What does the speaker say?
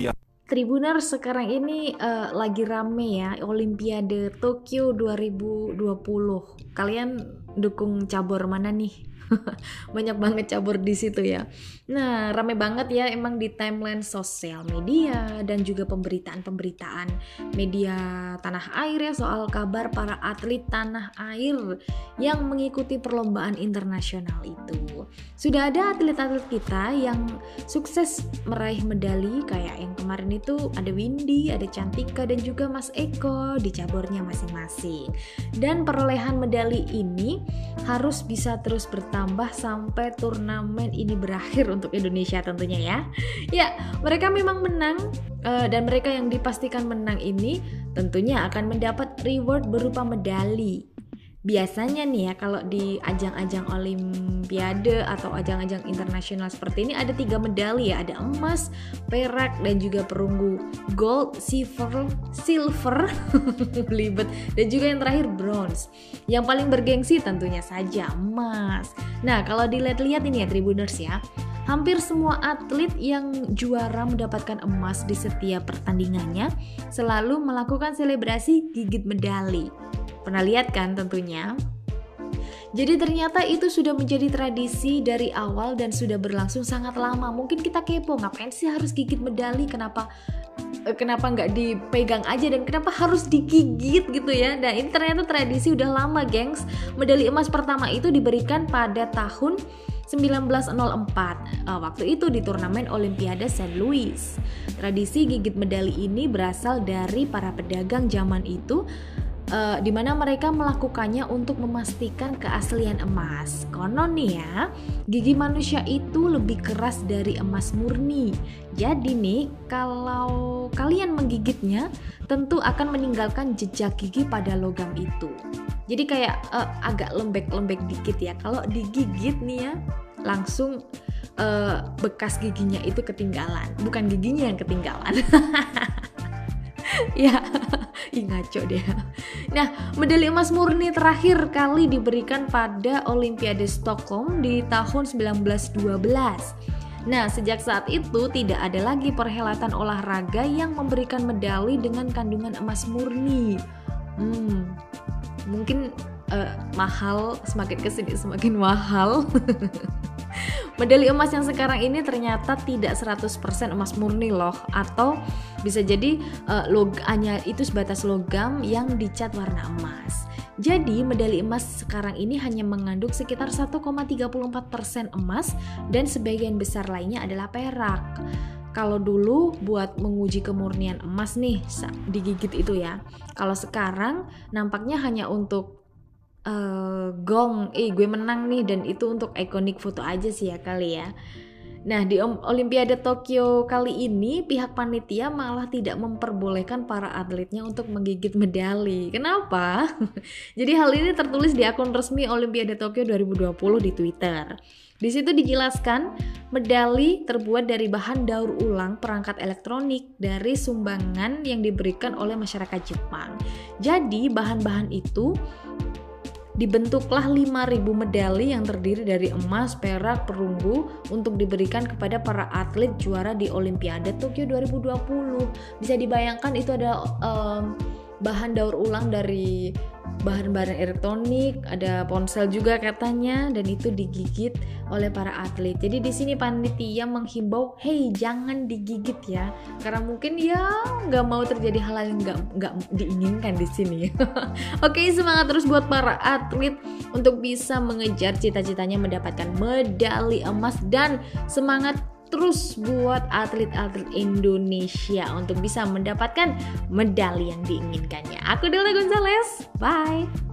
the Tribuners sekarang ini uh, lagi rame ya Olimpiade Tokyo 2020. Kalian dukung cabur mana nih? banyak banget cabur di situ ya. Nah, rame banget ya emang di timeline sosial media dan juga pemberitaan-pemberitaan media tanah air ya soal kabar para atlet tanah air yang mengikuti perlombaan internasional itu. Sudah ada atlet-atlet kita yang sukses meraih medali kayak yang kemarin itu ada Windy, ada Cantika dan juga Mas Eko di caburnya masing-masing. Dan perolehan medali ini harus bisa terus bertambah sampai turnamen ini berakhir untuk Indonesia tentunya ya. Ya, mereka memang menang uh, dan mereka yang dipastikan menang ini tentunya akan mendapat reward berupa medali biasanya nih ya kalau di ajang-ajang olimpiade atau ajang-ajang internasional seperti ini ada tiga medali ya ada emas, perak dan juga perunggu gold, silver, silver belibet dan juga yang terakhir bronze. Yang paling bergengsi tentunya saja emas. Nah kalau dilihat-lihat ini ya Tribuners ya Hampir semua atlet yang juara mendapatkan emas di setiap pertandingannya selalu melakukan selebrasi gigit medali. Pernah lihat kan tentunya? Jadi ternyata itu sudah menjadi tradisi dari awal dan sudah berlangsung sangat lama. Mungkin kita kepo, ngapain sih harus gigit medali? Kenapa eh, kenapa nggak dipegang aja dan kenapa harus digigit gitu ya? Nah ini ternyata tradisi udah lama, gengs. Medali emas pertama itu diberikan pada tahun 1904 uh, eh, waktu itu di turnamen Olimpiade St. Louis. Tradisi gigit medali ini berasal dari para pedagang zaman itu uh, di mana mereka melakukannya untuk memastikan keaslian emas. Konon nih ya, gigi manusia itu lebih keras dari emas murni. Jadi nih, kalau kalian menggigitnya, tentu akan meninggalkan jejak gigi pada logam itu. Jadi kayak uh, agak lembek-lembek dikit ya. Kalau digigit nih ya, langsung uh, bekas giginya itu ketinggalan, bukan giginya yang ketinggalan. ya Ih ngaco deh Nah medali emas murni terakhir kali diberikan pada Olimpiade Stockholm di tahun 1912 Nah, sejak saat itu tidak ada lagi perhelatan olahraga yang memberikan medali dengan kandungan emas murni. Hmm, mungkin uh, mahal, semakin ke sini semakin mahal. Medali emas yang sekarang ini ternyata tidak 100% emas murni loh atau bisa jadi uh, log hanya itu sebatas logam yang dicat warna emas. Jadi medali emas sekarang ini hanya mengandung sekitar 1,34% emas dan sebagian besar lainnya adalah perak. Kalau dulu buat menguji kemurnian emas nih digigit itu ya. Kalau sekarang nampaknya hanya untuk uh, gong, eh gue menang nih dan itu untuk ikonik foto aja sih ya kali ya. Nah, di Olimpiade Tokyo kali ini pihak panitia malah tidak memperbolehkan para atletnya untuk menggigit medali. Kenapa? Jadi hal ini tertulis di akun resmi Olimpiade Tokyo 2020 di Twitter. Di situ dijelaskan medali terbuat dari bahan daur ulang perangkat elektronik dari sumbangan yang diberikan oleh masyarakat Jepang. Jadi bahan-bahan itu dibentuklah 5000 medali yang terdiri dari emas, perak, perunggu untuk diberikan kepada para atlet juara di Olimpiade Tokyo 2020. Bisa dibayangkan itu ada um, bahan daur ulang dari bahan-bahan elektronik, ada ponsel juga katanya dan itu digigit oleh para atlet. Jadi di sini panitia menghimbau, hey jangan digigit ya, karena mungkin ya nggak mau terjadi hal yang nggak nggak diinginkan di sini. Oke semangat terus buat para atlet untuk bisa mengejar cita-citanya mendapatkan medali emas dan semangat terus buat atlet-atlet Indonesia untuk bisa mendapatkan medali yang diinginkannya. Aku Dela Gonzales, bye.